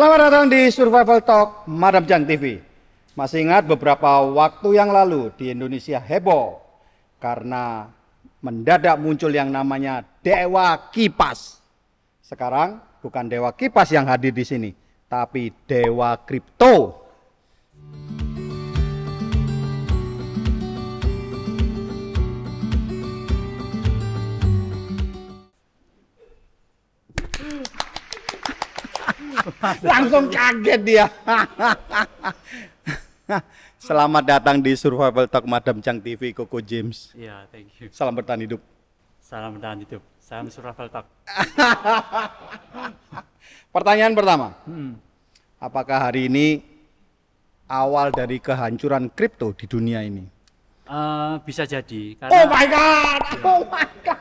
Selamat datang di Survival Talk Madam Jang TV. Masih ingat beberapa waktu yang lalu di Indonesia heboh karena mendadak muncul yang namanya Dewa Kipas. Sekarang bukan Dewa Kipas yang hadir di sini, tapi Dewa Kripto. Langsung kaget dia. Selamat datang di Survival Talk Madam Chang TV Koko James. Iya, thank you. Salam bertahan hidup. Salam bertahan hidup. Salam survival talk. Pertanyaan pertama. Hmm. Apakah hari ini awal dari kehancuran kripto di dunia ini? Eh, bisa jadi Oh karena my god. Oh my god.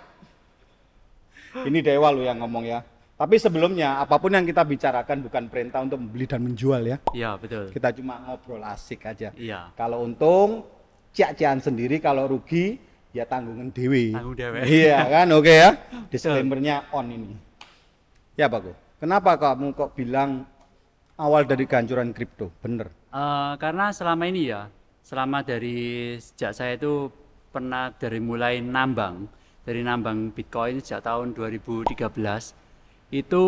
Ini dewa lo yang ngomong ya. Tapi sebelumnya apa pun yang kita bicarakan bukan perintah untuk membeli dan menjual ya. Iya, betul. Kita cuma ngobrol asik aja. Iya. Kalau untung, ciak-cian sendiri. Kalau rugi, ya tanggungan dewi. Tanggung dewe. Iya kan, oke ya. Disclaimer-nya on ini. Ya Bagus. Kenapa kamu kok bilang awal dari kehancuran kripto? Bener. Eh, karena selama ini ya, selama dari sejak saya itu pernah dari mulai nambang, dari nambang Bitcoin sejak tahun 2013 itu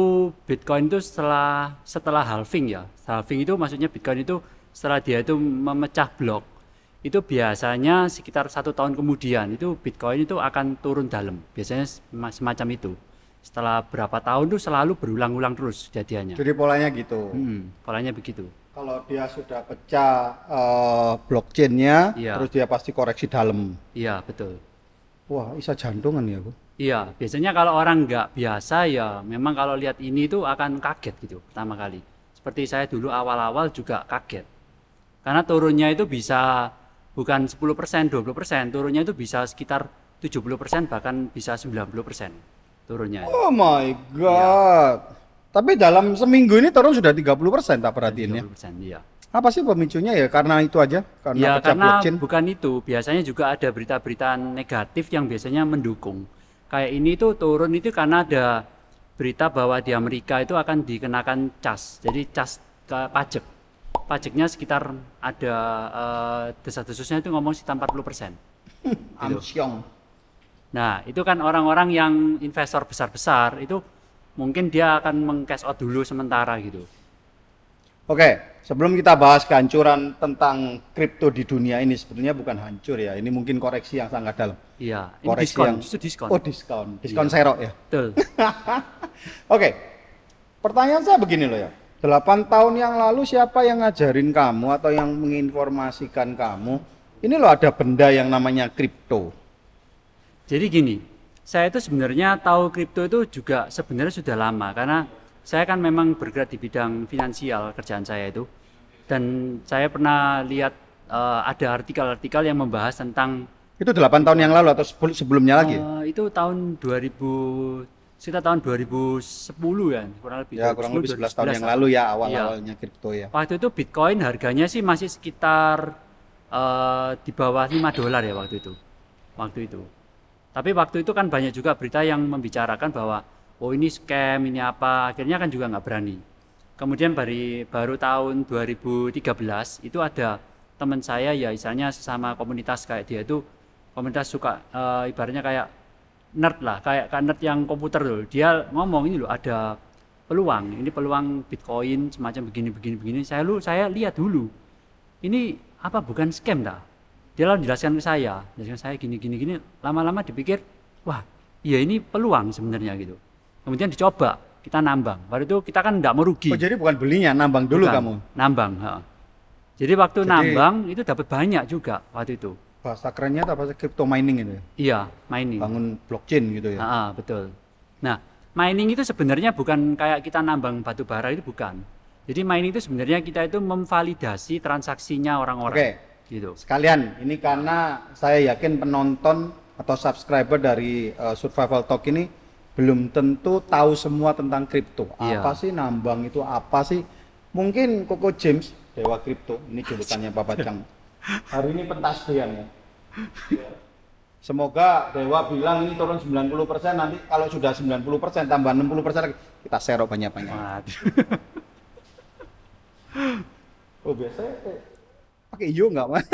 Bitcoin itu setelah setelah halving ya, halving itu maksudnya Bitcoin itu setelah dia itu memecah blok itu biasanya sekitar satu tahun kemudian itu Bitcoin itu akan turun dalam, biasanya sem- semacam itu. Setelah berapa tahun itu selalu berulang-ulang terus kejadiannya. Jadi polanya gitu. Hmm, polanya begitu. Kalau dia sudah pecah eh, blockchainnya, Iya. terus dia pasti koreksi dalam. Iya betul. Wah, bisa jantungan ya, Bu. Iya, biasanya kalau orang nggak biasa ya memang kalau lihat ini tuh akan kaget gitu pertama kali. Seperti saya dulu awal-awal juga kaget. Karena turunnya itu bisa bukan 10%, 20%, turunnya itu bisa sekitar 70% bahkan bisa 90% turunnya. Oh my god. Tapi dalam seminggu ini turun sudah 30% tak perhatiin ya. 30%, iya. Apa sih pemicunya ya? Karena itu aja, karena Ya pecah karena blockchain. bukan itu, biasanya juga ada berita-berita negatif yang biasanya mendukung. Kayak ini tuh turun itu karena ada berita bahwa di Amerika itu akan dikenakan cas, jadi cas ke pajak. Pajaknya sekitar ada eh, desas-desusnya itu ngomong sekitar 40 persen. Amsyong. Nah itu kan orang-orang yang investor besar-besar itu mungkin dia akan meng-cash out dulu sementara gitu. Oke, sebelum kita bahas kehancuran tentang kripto di dunia ini sebetulnya bukan hancur ya. Ini mungkin koreksi yang sangat dalam. Iya, ini Koreksi diskon, yang justru diskon. Oh, diskon. Diskon Iya. serok ya. Betul. Oke. Pertanyaan saya begini loh ya. 8 tahun yang lalu siapa yang ngajarin kamu atau yang menginformasikan kamu? Ini loh ada benda yang namanya kripto. Jadi gini, saya itu sebenarnya tahu kripto itu juga sebenarnya sudah lama karena saya kan memang bergerak di bidang finansial kerjaan saya itu dan saya pernah lihat eh, ada artikel-artikel yang membahas tentang Itu 8 tahun yang lalu atau sebel- sebelumnya lagi? eh, itu tahun 2000 sekitar tahun 2010 ya kurang lebih ya, kurang 2010, lebih 11 tahun yang 2011 lalu ya awal-awalnya kripto ya. Waktu itu Bitcoin harganya sih masih sekitar eh, di bawah 5 dolar ya waktu itu. Waktu itu. Tapi waktu itu kan banyak juga berita yang membicarakan bahwa oh ini scam, ini apa. Akhirnya kan juga nggak berani. Kemudian bari, baru tahun 2013 itu ada teman saya ya misalnya sesama komunitas kayak dia itu komunitas suka eh, ibaratnya kayak nerd lah, kayak nerd yang komputer loh. Dia ngomong ini loh ada peluang, ini peluang Bitcoin semacam begini begini begini. Saya lu saya lihat dulu. Ini apa bukan scam dah? Dia lalu jelaskan ke saya, jelaskan saya gini gini gini. Lama-lama dipikir, wah, iya ini peluang sebenarnya gitu. Kemudian dicoba, kita nambang. Baru itu kita kan tidak merugi. Oh, jadi bukan belinya, nambang dulu Bukan, kamu. Nambang. ha. Jadi waktu Jadi- nambang itu dapat banyak juga waktu itu. Bahasa kerennya apa sih? Crypto mining itu ya? Iya, mining. Bangun blockchain gitu ya. Ah, betul. Nah, mining itu sebenarnya bukan kayak kita nambang batu bara itu bukan. Jadi mining itu sebenarnya kita itu memvalidasi transaksinya Oke, orang-orang. Gitu. sekalian ini karena saya yakin penonton atau subscriber dari uh, Survival Talk ini belum tentu tahu semua tentang kripto. Iya. Apa sih nambang itu apa sih? Mungkin Koko James Dewa Kripto ini julukannya Bapak Cang. Hari ini pentasbihan ya. Semoga Dewa bilang ini turun 90% nanti kalau sudah 90% tambah 60% lagi kita serok banyak-banyak. Oh biasanya eh, pakai iyo nggak mas?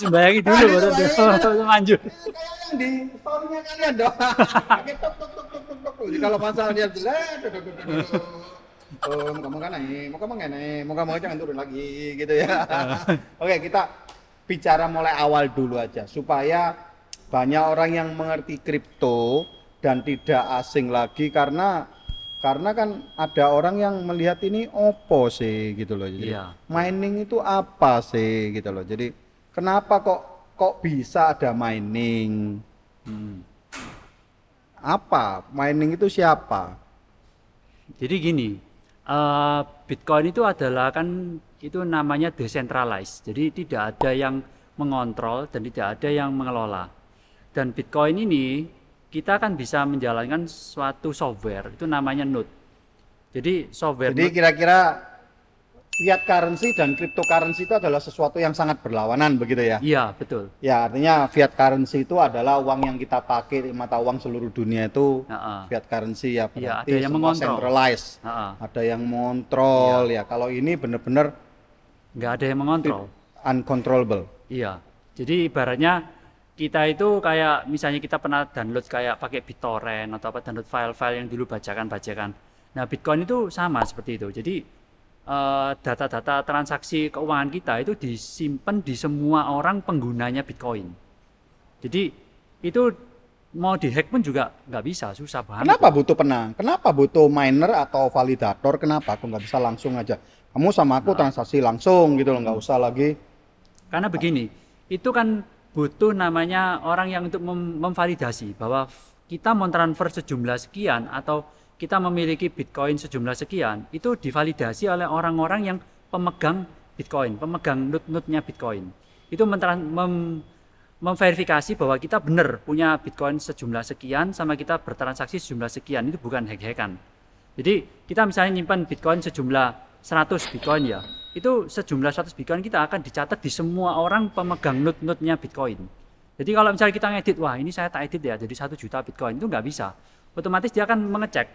Sembayangi dulu baru sembayangi. di story-nya kalian dong. Pakai tuk tuk tuk tuk tuk. Jadi kalau masalah dia jelek, duk, duk, duk, duk, duk. Oh, moga-moga naik, naik, moga-moga jangan turun lagi gitu ya. Oke, kita bicara mulai awal dulu aja supaya banyak orang yang mengerti kripto dan tidak asing lagi karena karena kan ada orang yang melihat ini opo sih gitu loh. Jadi Iya. mining itu apa sih gitu loh. Jadi kenapa kok kok bisa ada mining? Hmm. Apa? Mining itu siapa? Jadi gini, eh, Bitcoin itu adalah kan itu namanya decentralized. Jadi tidak ada yang mengontrol dan tidak ada yang mengelola. Dan Bitcoin ini kita kan bisa menjalankan suatu software itu namanya node. Jadi software Jadi kira-kira fiat currency dan cryptocurrency itu adalah sesuatu yang sangat berlawanan begitu ya? iya betul. Ya artinya fiat currency itu adalah uang yang kita pakai mata uang seluruh dunia itu Nah, fiat currency ya berarti ada yang semua mengontrol. centralized. Ada yang mengontrol ya. Kalau ini benar-benar nggak ada yang mengontrol. uncontrollable. Iya. Jadi ibaratnya kita itu kayak misalnya kita pernah download kayak pakai BitTorrent atau apa download file-file yang dulu bacakan-bacakan. Nah, Bitcoin itu sama seperti itu. Jadi eh, data-data transaksi keuangan kita itu disimpan di semua orang penggunanya Bitcoin. Jadi itu mau dihack pun juga nggak bisa, susah banget. Kenapa butuh penang? Kenapa butuh miner atau validator? Kenapa aku nggak bisa langsung aja? Kamu sama aku transaksi langsung gitu loh, nggak usah lagi. Karena begini, itu kan butuh namanya orang yang untuk mem- memvalidasi bahwa kita mau transfer sejumlah sekian atau kita memiliki Bitcoin sejumlah sekian, itu divalidasi oleh orang-orang yang pemegang Bitcoin, pemegang node-node-nya Bitcoin. Itu mem- memverifikasi bahwa kita benar punya Bitcoin sejumlah sekian sama kita bertransaksi sejumlah sekian, itu bukan hack-hackan. Jadi kita misalnya nyimpan Bitcoin sejumlah 100 Bitcoin ya, itu sejumlah 100 Bitcoin kita akan dicatat di semua orang pemegang node-node-nya Bitcoin. Jadi kalau misalnya kita ngedit, wah ini saya tak edit ya, jadi satu juta Bitcoin itu nggak bisa. Otomatis dia akan mengecek,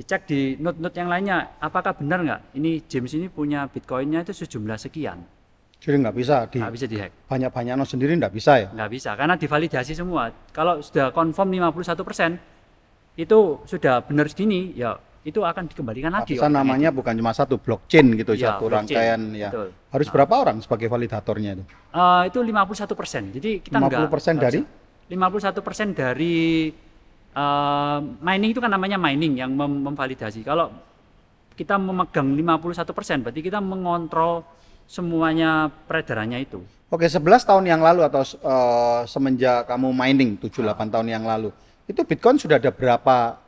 dicek di node-node yang lainnya, apakah benar nggak? Ini James ini punya Bitcoinnya itu sejumlah sekian, Jadi nggak bisa di nggak bisa dihack, banyak-banyak no sendiri nggak bisa ya. nggak bisa karena divalidasi semua. Kalau sudah confirm 51% itu sudah benar segini, ya itu akan dikembalikan lagi. Bisa namanya bukan cuma satu blockchain gitu, Iya, satu blockchain, rangkaian ya. betul. Harus berapa orang sebagai validatornya itu? Eh, itu 51 persen. Jadi kita 50% nggak dari? 51 persen dari eh, mining itu kan namanya mining yang mem- memvalidasi. Kalau kita memegang 51 persen, berarti kita mengontrol semuanya peredarannya itu. Oke, 11 tahun yang lalu atau eh, semenjak kamu mining 7-8 tahun yang lalu, itu Bitcoin sudah ada berapa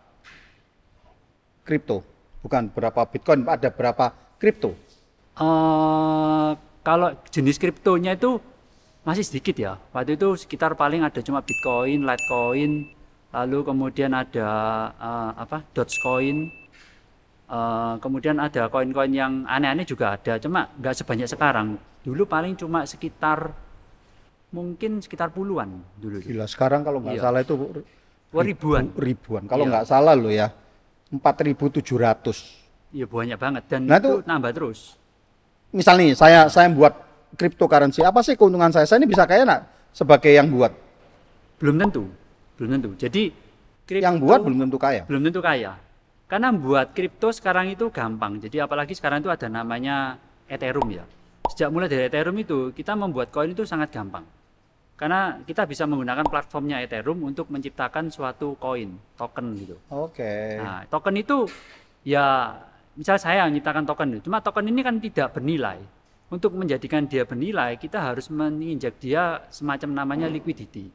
kripto? Bukan berapa Bitcoin, ada berapa kripto? eh kalau jenis kriptonya itu masih sedikit ya. Waktu itu sekitar paling ada cuma Bitcoin, Litecoin, lalu kemudian ada eh, apa Dogecoin, eh, kemudian ada koin-koin yang aneh-aneh juga ada, cuma nggak sebanyak sekarang. Dulu paling cuma sekitar mungkin sekitar puluhan dulu. Gila, sekarang kalau nggak Iya. salah itu Wah, ribuan. ribuan. Kalau Iya. nggak salah lo ya, 4.700. Iya banyak banget dan Nah, itu itu- nambah terus. Misal nih, saya saya buat cryptocurrency, apa sih keuntungan saya? Saya ini bisa kaya nggak sebagai yang buat? Belum tentu, belum tentu. Jadi Yang kripto- buat belum tentu kaya. belum tentu kaya. Karena buat kripto sekarang itu gampang. Jadi apalagi sekarang itu ada namanya Ethereum ya. Sejak mulai dari Ethereum itu kita membuat koin itu sangat gampang. Karena kita bisa menggunakan platformnya Ethereum untuk menciptakan suatu koin, token gitu. Oke. Nah, token itu ya misal saya menciptakan token, cuma token ini kan tidak bernilai. Untuk menjadikan dia bernilai, kita harus menginjak dia semacam namanya liquidity.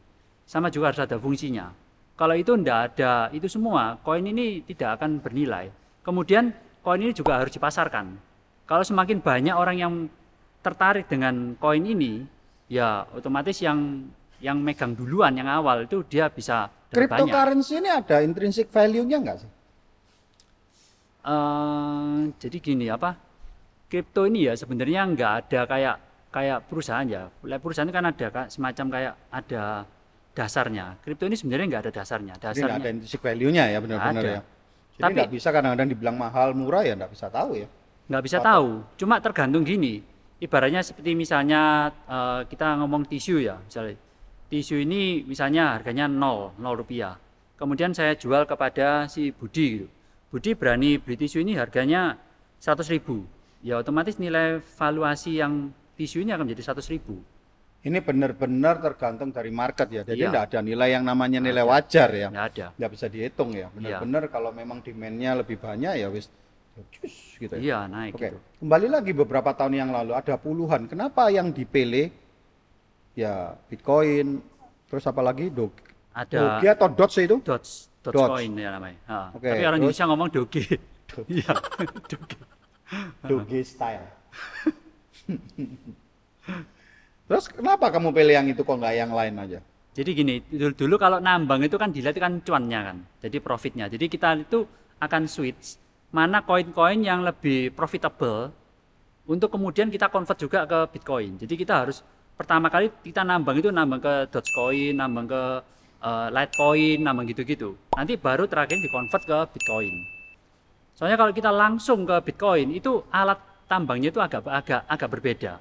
Sama juga harus ada fungsinya. Kalau itu tidak ada itu semua, koin ini tidak akan bernilai. Kemudian koin ini juga harus dipasarkan. Kalau semakin banyak orang yang tertarik dengan koin ini, ya otomatis yang yang megang duluan yang awal itu dia bisa banyak. Cryptocurrency ini ada intrinsic value-nya nggak sih? Eh, jadi gini apa kripto ini ya sebenarnya nggak ada kayak kayak perusahaan ya perusahaan kan ada semacam kayak ada dasarnya kripto ini sebenarnya nggak ada dasarnya Jadi dasarnya ada intrinsic value-nya ya benar-benar ya. Jadi Tapi- nggak bisa kadang-kadang dibilang mahal murah ya nggak bisa tahu ya. nggak bisa Patok. tahu. Cuma tergantung gini. Ibaratnya seperti misalnya eh, kita ngomong tisu ya, misalnya tisu ini misalnya harganya 0, 0 rupiah. Kemudian saya jual kepada si Budi gitu. Budi berani beli tisu ini harganya 100 ribu. Ya otomatis nilai valuasi yang tisu ini akan menjadi 100 ribu. Ini benar-benar tergantung dari market ya. Jadi Iya. tidak ada nilai yang namanya nilai ada. wajar ya. Nggak ada. Nggak bisa dihitung ya. Iya. Benar-benar kalau memang demand-nya lebih banyak ya wis ya cus gitu ya. Iya naik Oke, gitu. kembali lagi beberapa tahun yang lalu ada puluhan. Kenapa yang dipilih ya Bitcoin, terus apa lagi Dog, Ada Doge atau Doge itu? Doge, Doge. Ya namanya. Ha. Oke, Tapi orang terus? Indonesia ngomong Doge. Iya, Doge. Doge style. terus kenapa kamu pilih yang itu kok nggak yang lain aja? Jadi gini, dulu, dulu kalau nambang itu kan dilihat kan cuannya kan, jadi profitnya. Jadi kita itu akan switch mana koin-koin yang lebih profitable untuk kemudian kita convert juga ke Bitcoin. Jadi kita harus pertama kali kita nambang itu nambang ke Dogecoin, nambang ke eh, Litecoin, nambang gitu-gitu. Nanti baru terakhir dikonvert ke Bitcoin. Soalnya kalau kita langsung ke Bitcoin itu alat tambangnya itu agak agak agak berbeda.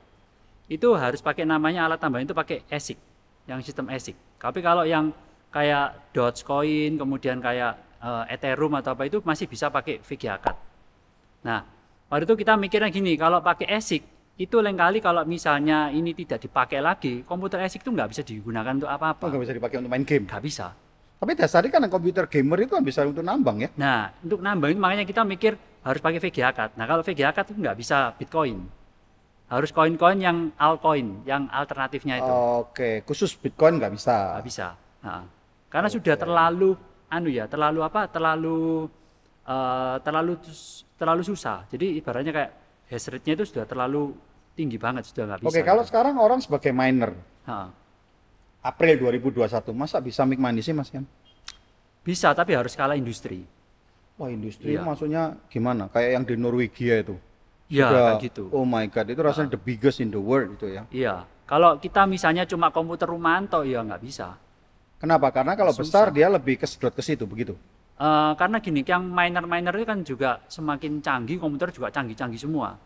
Itu harus pakai namanya alat tambang itu pakai ASIC, yang sistem ASIC. Tapi kalau yang kayak Dogecoin, kemudian kayak eh, Ethereum atau apa itu masih bisa pakai VGA card. Nah, waktu itu kita mikirnya gini, kalau pakai ASIC itu lain kali kalau misalnya ini tidak dipakai lagi, komputer ASIC itu nggak bisa digunakan untuk Oh, apa-apa. nggak bisa dipakai untuk main game. Nggak bisa. Tapi dasarnya kan komputer gamer itu kan bisa untuk nambang ya. Nah, untuk nambah itu makanya kita mikir harus pakai VGA card. Nah, kalau VGA card itu nggak bisa Bitcoin. Harus koin-koin yang altcoin, yang alternatifnya itu. Oke, khusus Bitcoin nggak bisa. nggak bisa. Nah, karena sudah terlalu anu ya, terlalu apa? Terlalu eh, terlalu terlalu susah. Jadi ibaratnya kayak hash rate-nya itu sudah terlalu tinggi banget, sudah nggak bisa. Oke, kalau gitu. sekarang orang sebagai miner, Ha. April 2021, masa bisa make money sih Mas Yan? bisa, tapi harus skala industri. Wah industri Iya. maksudnya gimana? Kayak yang di Norwegia itu. Iya, Sudah, kayak gitu. Oh my god, itu rasanya the biggest in the world itu ya. Iya. Kalau kita misalnya cuma komputer rumahan toh ya nggak bisa. Kenapa? Karena kalau Susah. besar dia lebih kesedot ke situ begitu. Eh, karena gini, yang miner-miner itu kan juga semakin canggih, komputer juga canggih-canggih semua.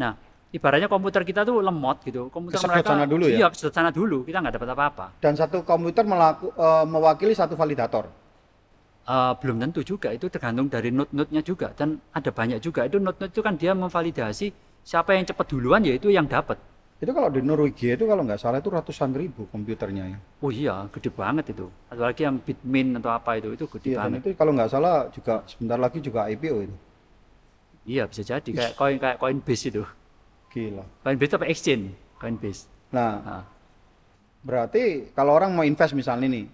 Nah, ibaratnya komputer kita tuh lemot gitu. Komputer Kesedot mereka sana dulu ya? Iya, kesedot sana dulu. Kita nggak dapat apa-apa. Dan satu komputer melaku, eh, mewakili satu validator. Eh, belum tentu juga, itu tergantung dari node-node-nya juga. Dan ada banyak juga. Itu node-node itu kan dia memvalidasi siapa yang cepat duluan, ya itu yang dapat. Itu kalau di Norwegia itu kalau nggak salah itu ratusan ribu komputernya ya. Oh iya, gede banget itu. Apalagi yang Bitmin atau apa itu, itu gede Iya, dan banget. itu kalau nggak salah juga sebentar lagi juga IPO itu. Iya, bisa jadi kayak koin kayak Coinbase itu. Gila. Coinbase itu apa exchange? Coinbase. Nah, Nah, berarti kalau orang mau invest misalnya nih,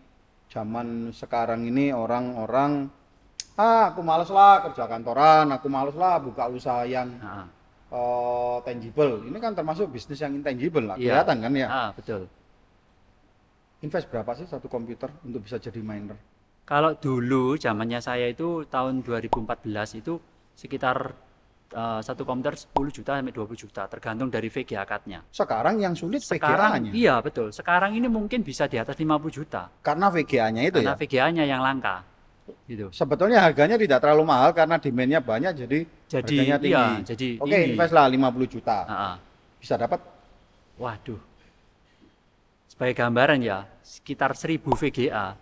zaman sekarang ini orang-orang ah aku males lah kerja kantoran, aku males lah buka usaha yang nah, eh, tangible. Ini kan termasuk bisnis yang intangible lah, Iya. kelihatan kan ya. ah, betul. Invest berapa sih satu komputer untuk bisa jadi miner? Kalau dulu zamannya saya itu tahun 2014 itu sekitar eh, satu komputer 10 juta sampai 20 juta tergantung dari VGA card-nya. Sekarang yang sulit Sekarang VGA-nya. iya betul. Sekarang ini mungkin bisa di atas 50 juta Karena VGA-nya itu karena ya. VGA-nya yang langka. Gitu. Sebetulnya harganya tidak terlalu mahal karena demand-nya banyak jadi, Jadi harganya tinggi. iya, jadi Oke, tinggi. invest lah 50 juta. Ah, ah. Bisa dapat Waduh. Sebagai gambaran ya, sekitar 1000 VGA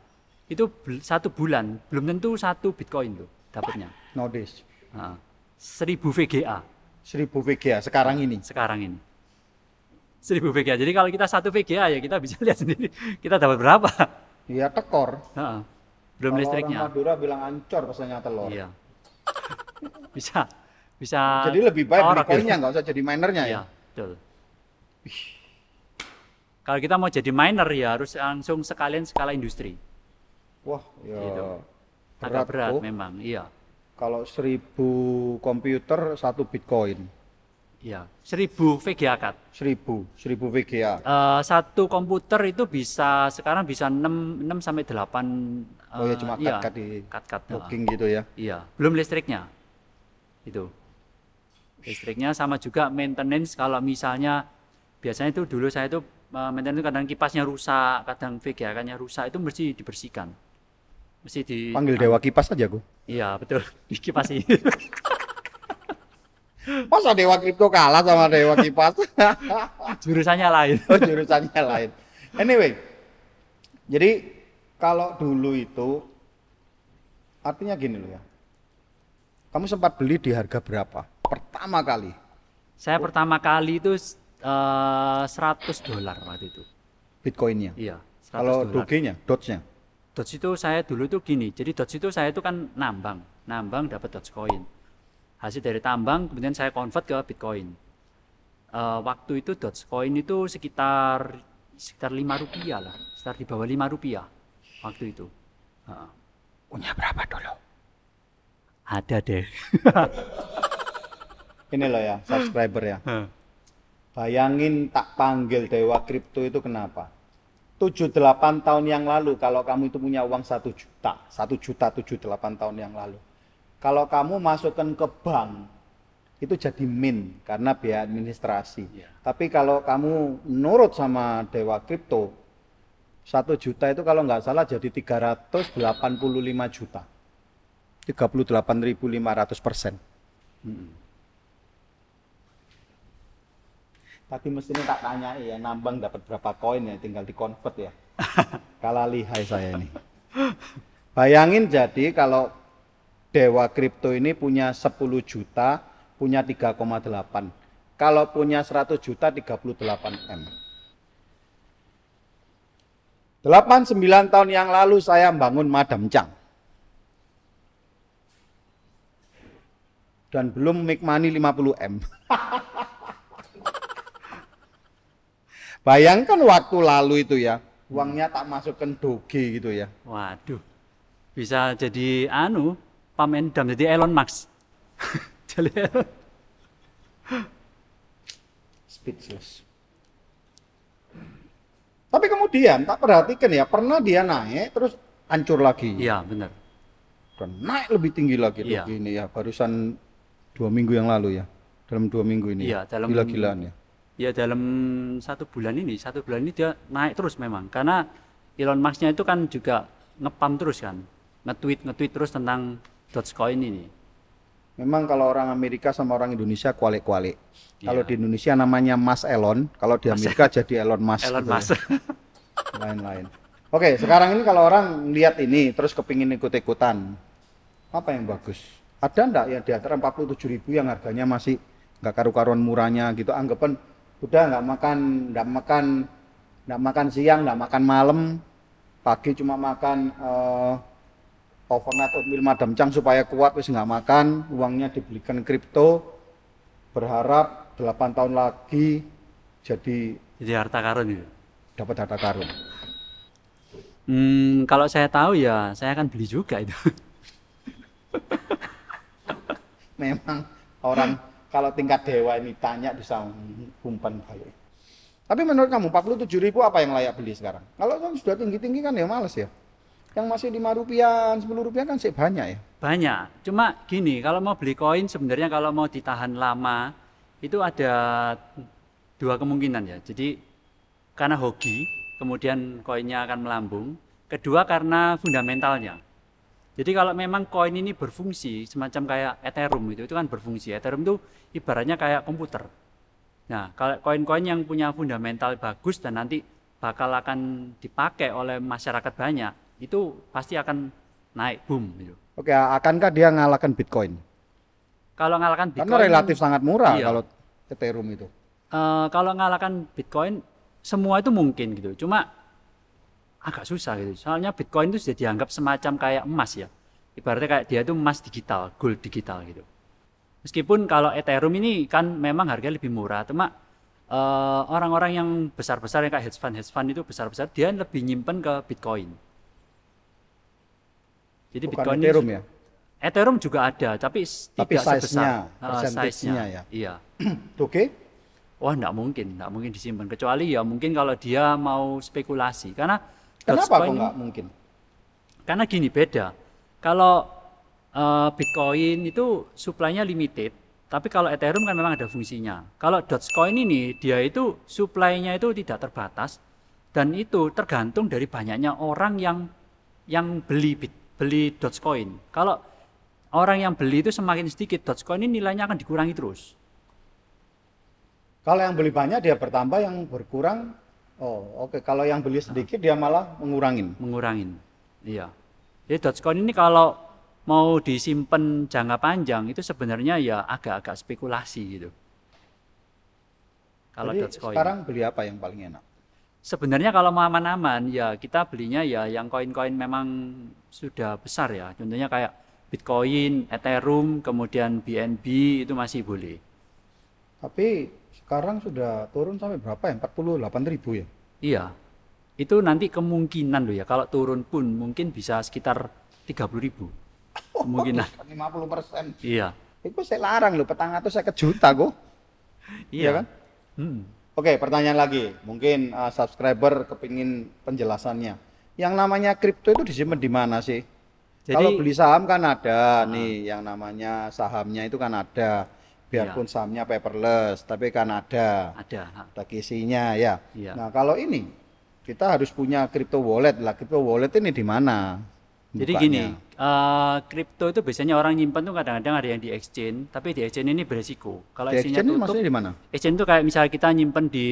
itu satu bulan belum tentu satu Bitcoin tuh dapatnya. nowadays. Ah. 1000 VGA 1000 VGA sekarang ini. sekarang ini. 1000 VGA. Jadi kalau kita satu VGA ya kita bisa lihat sendiri kita dapat berapa. Iya tekor. Ah. Belum Kalau listriknya. Orang Madura bilang ancor pesannya telur. Iya. bisa bisa Jadi lebih baik beli gitu. koinnya nggak usah jadi minernya ya. Iya, betul. Kalau kita mau jadi miner ya harus langsung sekalian skala industri. Wah, ya Gitu. berat, Agak berat kok. memang, iya. Kalau 1000 komputer satu Bitcoin. Iya, 1000 VGA card. 1000, 1000 VGA. Eh, satu komputer itu bisa sekarang bisa 6 6 sampai 8 Oh ya cuma iya, cut-cut di cut-cut, booking gitu ya. Iya, belum listriknya. Itu. Listriknya sama juga maintenance kalau misalnya biasanya itu dulu saya itu eh, maintenance kadang kipasnya rusak, kadang VGA-nya rusak itu mesti dibersihkan. Mesti di Panggil Dewa Kipas aja, Gu. Iya, betul. Dikipasi. Masa Dewa Kripto kalah sama Dewa Kipas? Jurusannya lain. oh, jurusannya lain. Anyway, jadi kalau dulu itu artinya gini loh ya. Kamu sempat beli di harga berapa? Pertama kali. Saya pertama kali itu eh, 100 dolar waktu itu. Bitcoinnya. Iya, 100 Kalau. Doge-nya, Doge-nya. Doge itu saya dulu tuh gini. Jadi Doge itu saya itu kan nambang, nambang dapat Dogecoin. Hasil dari tambang kemudian saya convert ke Bitcoin. Eh, waktu itu Dogecoin itu sekitar sekitar lima rupiah lah, sekitar di bawah lima rupiah waktu itu. Heeh. Punya berapa dulu? Ada deh. Ini loh ya, subscriber ya. Bayangin tak panggil Dewa Kripto itu kenapa? 7-8 tahun yang lalu kalau kamu itu punya uang 1 juta, 1 juta 7-8 tahun yang lalu. Kalau kamu masukkan ke bank, itu jadi min karena biaya administrasi. Iya. Tapi kalau kamu nurut sama Dewa Kripto, 1 juta itu kalau nggak salah jadi 385 juta. 38.500 persen. Mm. Tadi mestinya tak tanya ya, nambang dapat berapa koin ya, tinggal di convert ya. Kalah lihai saya ini. Bayangin jadi kalau Dewa Kripto ini punya 10 juta, punya 3,8. Kalau punya 100 juta 38 M. 8-9 tahun yang lalu saya bangun Madam Chang. Dan belum make money 50 M. Bayangkan waktu lalu itu ya, uangnya tak masukkan doge gitu ya. Waduh. Bisa jadi anu, pamen dam jadi Elon Musk. jadi Elon. Speechless. Tapi kemudian tak perhatikan ya, pernah dia naik terus hancur lagi. Iya, benar. Dan naik lebih tinggi lagi doge ini ya, barusan dua minggu yang lalu ya. Dalam dua minggu ini. Iya, dalam- Gila-gilaan ya. Ya dalam satu bulan ini, satu bulan ini dia naik terus memang. Karena Elon Musk-nya itu kan juga ngepam terus kan. Nge-tweet, nge-tweet terus tentang Dogecoin ini. Memang kalau orang Amerika sama orang Indonesia kualik-kualik. Kalau Iya. di Indonesia namanya Mas Elon, kalau di Amerika jadi Elon Musk. Elon gitu ya. Musk. lain-lain. Oke, sekarang ini kalau orang lihat ini terus kepingin ikut-ikutan, apa yang bagus? Ada enggak ya di antara 47.000 ribu yang harganya masih nggak karu-karuan murahnya gitu, anggapan udah nggak makan, nggak makan, nggak makan siang, nggak makan malam, pagi cuma makan eh, overnight oatmeal madam cang supaya kuat wis nggak makan, uangnya dibelikan kripto, berharap 8 tahun lagi jadi Jadi harta karun itu. dapat harta karun. Hmm, kalau saya tahu ya saya akan beli juga itu. memang orang kalau tingkat dewa ini tanya bisa umpan balik. Tapi menurut kamu 47 ribu apa yang layak beli sekarang? Kalau yang sudah tinggi-tinggi kan ya males ya. Yang masih 5 rupiah, 10 rupiah kan sih banyak ya. Banyak. Cuma gini, kalau mau beli koin sebenarnya kalau mau ditahan lama itu ada dua kemungkinan ya. Jadi karena hoki, kemudian koinnya akan melambung. Kedua karena fundamentalnya. Jadi kalau memang koin ini berfungsi semacam kayak Ethereum itu, itu kan berfungsi. Ethereum itu ibaratnya kayak komputer. Nah, kalau koin-koin yang punya fundamental bagus dan nanti bakal akan dipakai oleh masyarakat banyak, itu pasti akan naik boom gitu. Oke, akankah dia ngalahkan Bitcoin? Kalau ngalahkan Bitcoin, Karena relatif sangat murah Iya. kalau Ethereum itu. eh, kalau ngalahkan Bitcoin, semua itu mungkin gitu. Cuma agak susah gitu. Soalnya Bitcoin itu sudah dianggap semacam kayak emas ya. Ibaratnya kayak dia itu emas digital, gold digital gitu. Meskipun kalau Ethereum ini kan memang harganya lebih murah, cuma eh, orang-orang yang besar-besar yang kayak hedge fund, hedge fund itu besar-besar, dia lebih nyimpen ke Bitcoin. Jadi Bukan Bitcoin Ethereum ini, ya. Ethereum juga ada, tapi Tapi tidak size-nya, sebesar percentage-nya size-nya. ya. Iya. Oke. Wah, enggak mungkin, enggak mungkin disimpan. Kecuali ya mungkin kalau dia mau spekulasi. Karena Kenapa kok nggak mungkin? Karena gini beda. Kalau eh, Bitcoin itu supply-nya limited, tapi kalau Ethereum kan memang ada fungsinya. Kalau Dogecoin ini dia itu supply-nya itu tidak terbatas dan itu tergantung dari banyaknya orang yang yang beli bit, beli Dogecoin. Kalau orang yang beli itu semakin sedikit, Dogecoin ini nilainya akan dikurangi terus. Kalau yang beli banyak dia bertambah, yang berkurang, oh oke. Kalau yang beli sedikit dia malah mengurangin. Mengurangin, iya. Jadi Dogecoin ini kalau mau disimpan jangka panjang itu sebenarnya ya agak-agak spekulasi gitu. Kalau Jadi Dogecoin. sekarang beli apa yang paling enak? Sebenarnya kalau mau aman-aman ya kita belinya ya yang koin-koin memang sudah besar ya. Contohnya kayak Bitcoin, Ethereum, kemudian BNB itu masih boleh. Tapi sekarang sudah turun sampai berapa ya? 48 ribu ya? Iya. Itu nanti kemungkinan loh ya kalau turun pun mungkin bisa sekitar 30 ribu. Kemungkinan. 50 persen. Iya. Itu saya larang loh, petang atau saya juta kok. Iya kan? Hmm. Oke, pertanyaan lagi. Mungkin uh, subscriber kepingin penjelasannya. Yang namanya kripto itu disimpan di mana sih? Jadi- Kalau beli saham kan ada nih, yang namanya sahamnya itu kan ada. Biarpun sahamnya paperless, tapi kan ada. Ada. Ada kisinya ya. Iya. Nah, kalau ini kita harus punya crypto wallet lah. Crypto wallet ini di mana? Jadi gini, kripto itu biasanya orang nyimpan tuh kadang-kadang ada yang di exchange, tapi di exchange ini beresiko. Kalau Di exchange-nya exchange tutup, maksudnya di mana? exchange itu kayak misalnya kita nyimpan di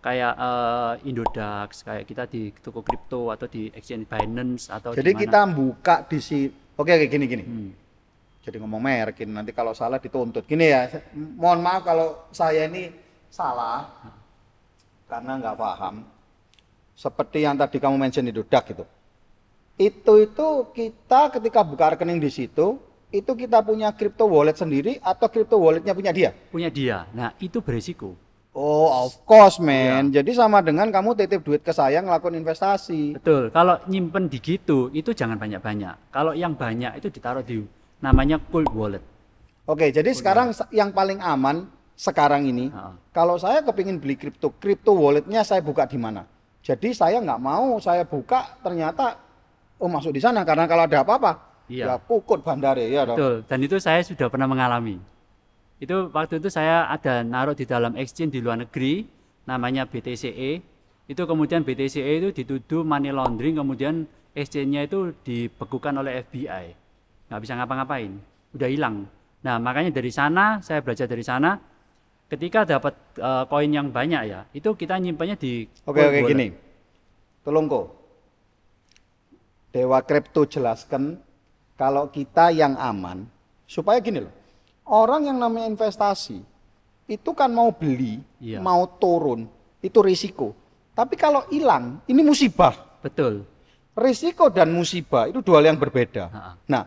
kayak eh, Indodax, kayak kita di toko kripto atau di exchange Binance atau Jadi di mana. kita buka di si Oke, oke gini gini. Hmm. Jadi ngomong merek nanti kalau salah dituntut. Gini ya, mohon maaf kalau saya ini salah karena nggak paham. Seperti yang tadi kamu mention itu dak itu. Itu itu kita ketika buka rekening di situ, itu kita punya crypto wallet sendiri atau crypto walletnya punya dia? punya dia. Nah, itu beresiko. Oh, of course, man. Jadi sama dengan kamu titip duit ke saya ngelakuin investasi. Betul. Kalau nyimpen di gitu, itu jangan banyak-banyak. Kalau yang banyak itu ditaruh di namanya cold wallet. Oke, jadi sekarang sa- yang paling aman sekarang ini, Ha. kalau saya kepingin beli kripto, kripto walletnya saya buka di mana? Jadi saya nggak mau saya buka ternyata oh masuk di sana karena kalau ada apa-apa Iya. ya pukul bandare ya dong. Betul. Dan itu saya sudah pernah mengalami. Itu waktu itu saya ada naruh di dalam exchange di luar negeri, namanya BTCE. Itu kemudian BTCE itu dituduh money laundering, kemudian exchange-nya itu dibekukan oleh FBI. Nggak bisa ngapa-ngapain, udah hilang. Nah makanya dari sana, saya belajar dari sana, ketika dapat eh, koin yang banyak ya, itu kita nyimpannya di Oke oke gini, tolong kok. Dewa Kripto jelaskan kalau kita yang aman supaya gini loh. Orang yang namanya investasi itu kan mau beli, Iya. mau turun, itu risiko. Tapi kalau hilang, ini musibah. Betul. Risiko dan musibah itu dua hal yang berbeda. Ha-ha. Nah,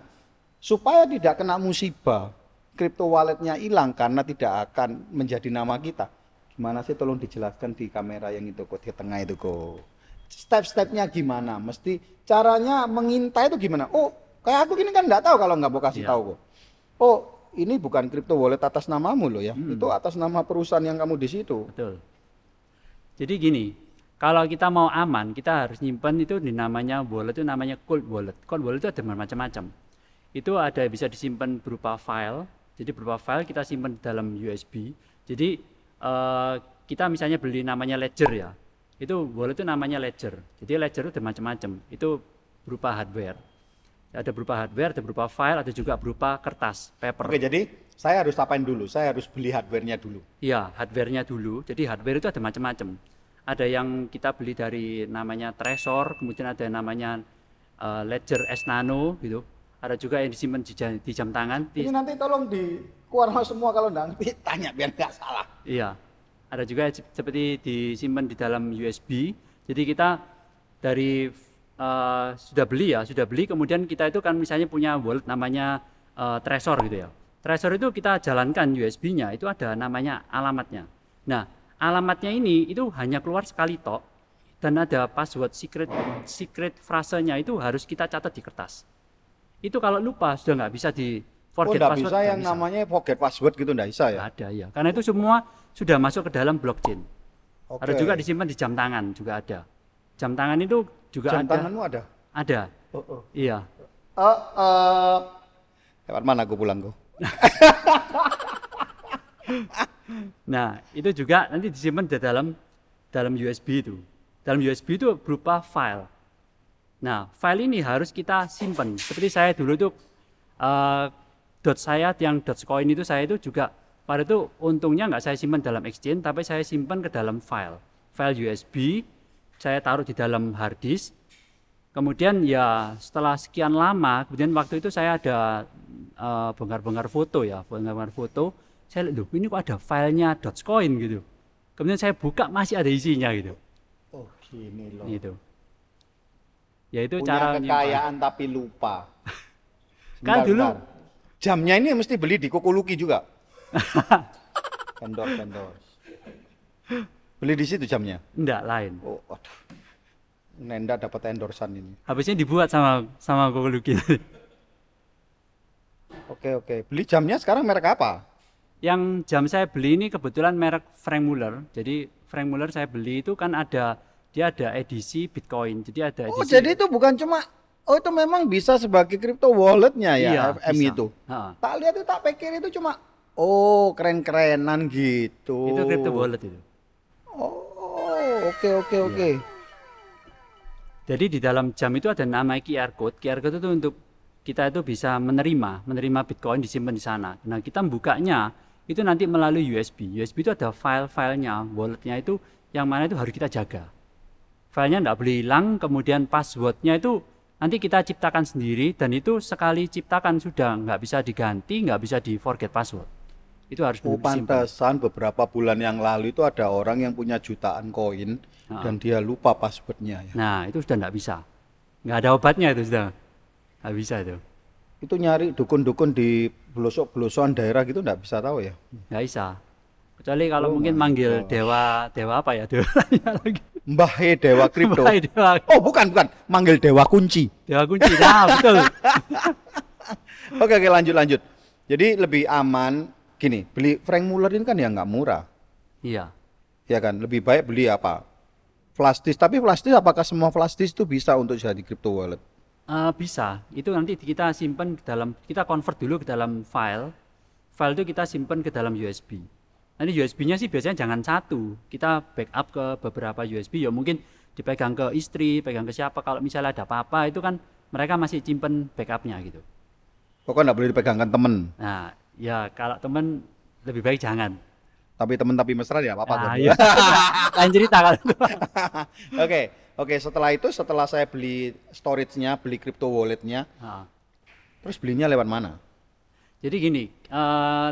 supaya tidak kena musibah, crypto walletnya hilang karena tidak akan menjadi nama kita. Gimana sih tolong dijelaskan di kamera yang itu kok di tengah itu kok. Step-stepnya gimana? Mesti caranya mengintai itu gimana? Oh, kayak aku gini kan nggak tahu kalau nggak mau kasih Iya. tahu kok. Oh, ini bukan crypto wallet atas namamu loh ya. Hmm. Itu atas nama perusahaan yang kamu di situ. Betul. Jadi gini, kalau kita mau aman, kita harus nyimpan itu di namanya wallet itu namanya cold wallet. Cold wallet itu ada macam-macam. Itu ada bisa disimpan berupa file. Jadi berupa file kita simpan dalam USB. Jadi eh, kita misalnya beli namanya ledger ya. Itu wallet itu namanya ledger. Jadi ledger itu ada macam-macam. Itu berupa hardware. Ada berupa hardware, ada berupa file, ada juga berupa kertas, paper. Oke, jadi saya harus apain dulu? Saya harus beli hardware-nya dulu. Iya, hardware-nya dulu. Jadi hardware itu ada macam-macam. Ada yang kita beli dari namanya Trezor, kemudian ada namanya eh, Ledger S Nano gitu. Ada juga yang disimpan di jam, di jam tangan. Di- Ini nanti tolong dikeluarkan semua kalau nggak ngerti tanya biar nggak salah. iya. Ada juga se- seperti disimpan di dalam USB. Jadi kita dari eh, sudah beli ya, sudah beli kemudian kita itu kan misalnya punya wallet namanya Trezor gitu ya. Trezor itu kita jalankan USB-nya itu ada namanya alamatnya. Nah, alamatnya ini itu hanya keluar sekali tok dan ada password secret secret frasenya itu harus kita catat di kertas. Itu kalau lupa sudah nggak bisa di Oh, forget nggak password. bisa yang namanya forget password gitu nggak bisa ya? Nggak ada ya. Karena itu semua sudah masuk ke dalam blockchain. Oke. Ada juga disimpan di jam tangan juga ada. Jam tangan itu juga Jam ada. tanganmu ada? Ada. Oh, oh. Iya. Eh, eh, lewat mana aku pulang kok? Nah, itu juga nanti disimpan di dalam dalam USB itu. Dalam USB itu berupa file. Nah, file ini harus kita simpan. Seperti saya dulu itu eh, dot saya yang Dogecoin itu saya itu juga pada itu untungnya nggak saya simpan dalam exchange tapi saya simpan ke dalam file. File USB saya taruh di dalam hard disk. Kemudian ya setelah sekian lama kemudian waktu itu saya ada uh, bongkar-bongkar foto ya bongkar-bongkar foto. Saya lihat ini kok ada filenya Dogecoin gitu. Kemudian saya buka masih ada isinya gitu. Oh, gini loh. gitu ya itu Punya cara nyimpan. kekayaan tapi lupa. Kan Sebentar, dulu- sebentar. jamnya ini mesti beli di Kokuluki juga. vendor, vendor. Beli di situ jamnya. enggak lain Oh, aduh. Nenda dapat endorsan ini. habisnya dibuat sama sama Kokuluki Oke, oke. Beli jamnya sekarang merek apa? yang jam saya beli ini kebetulan merek Frank Muller jadi Frank Muller saya beli itu kan ada dia ada edisi Bitcoin jadi ada edisi Oh, jadi itu bukan cuma Oh, itu memang bisa sebagai crypto walletnya ya, Iya, FM bisa. itu. Ha, Tak lihat itu tak pikir itu cuma oh, keren-kerenan gitu. itu crypto wallet itu Oh, oke oke Iya. oke. Jadi di dalam jam itu ada nama QR code. QR code itu untuk kita itu bisa menerima, menerima Bitcoin disimpan di sana. Nah, kita membukanya itu nanti melalui USB. USB itu ada file-filenya, walletnya itu yang mana itu harus kita jaga. Filenya tidak boleh hilang, kemudian passwordnya itu nanti kita ciptakan sendiri dan itu sekali ciptakan sudah nggak bisa diganti, nggak bisa di forget password. Itu harus Oh, pantesan beberapa bulan yang lalu itu ada orang yang punya jutaan koin Ah. dan dia lupa passwordnya ya. Nah, itu sudah nggak bisa. Nggak ada obatnya itu sudah. Nggak bisa itu. Itu nyari dukun-dukun di pelosok-pelosokan daerah gitu nggak bisa tahu ya. nggak bisa kecuali kalau Oh mungkin manggil God. dewa dewa apa ya dewa lagi Mbah He Dewa Kripto. Dewa Oh, bukan, bukan. Manggil Dewa Kunci. dewa kunci nah betul Oke, oke lanjut lanjut. Jadi lebih aman gini, beli Frank Muller ini kan ya nggak murah. iya Ya kan, lebih baik beli apa? Flash disk. Tapi flash disk apakah semua flash disk itu bisa untuk jadi crypto wallet? Eh, bisa itu nanti kita simpan ke dalam kita convert dulu ke dalam file file itu kita simpan ke dalam USB nanti USB-nya sih biasanya jangan satu kita backup ke beberapa USB ya mungkin dipegang ke istri pegang ke siapa kalau misalnya ada apa-apa itu kan mereka masih simpen backupnya gitu Pokoknya nggak boleh dipegangkan temen. nah ya kalau temen lebih baik jangan Tapi temen tapi mesra ya apa-apa. Nah, iya. lain cerita itu. Oke, oke. Setelah itu, setelah saya beli storage-nya, beli crypto wallet-nya, Nah, terus belinya lewat mana? jadi gini, eh,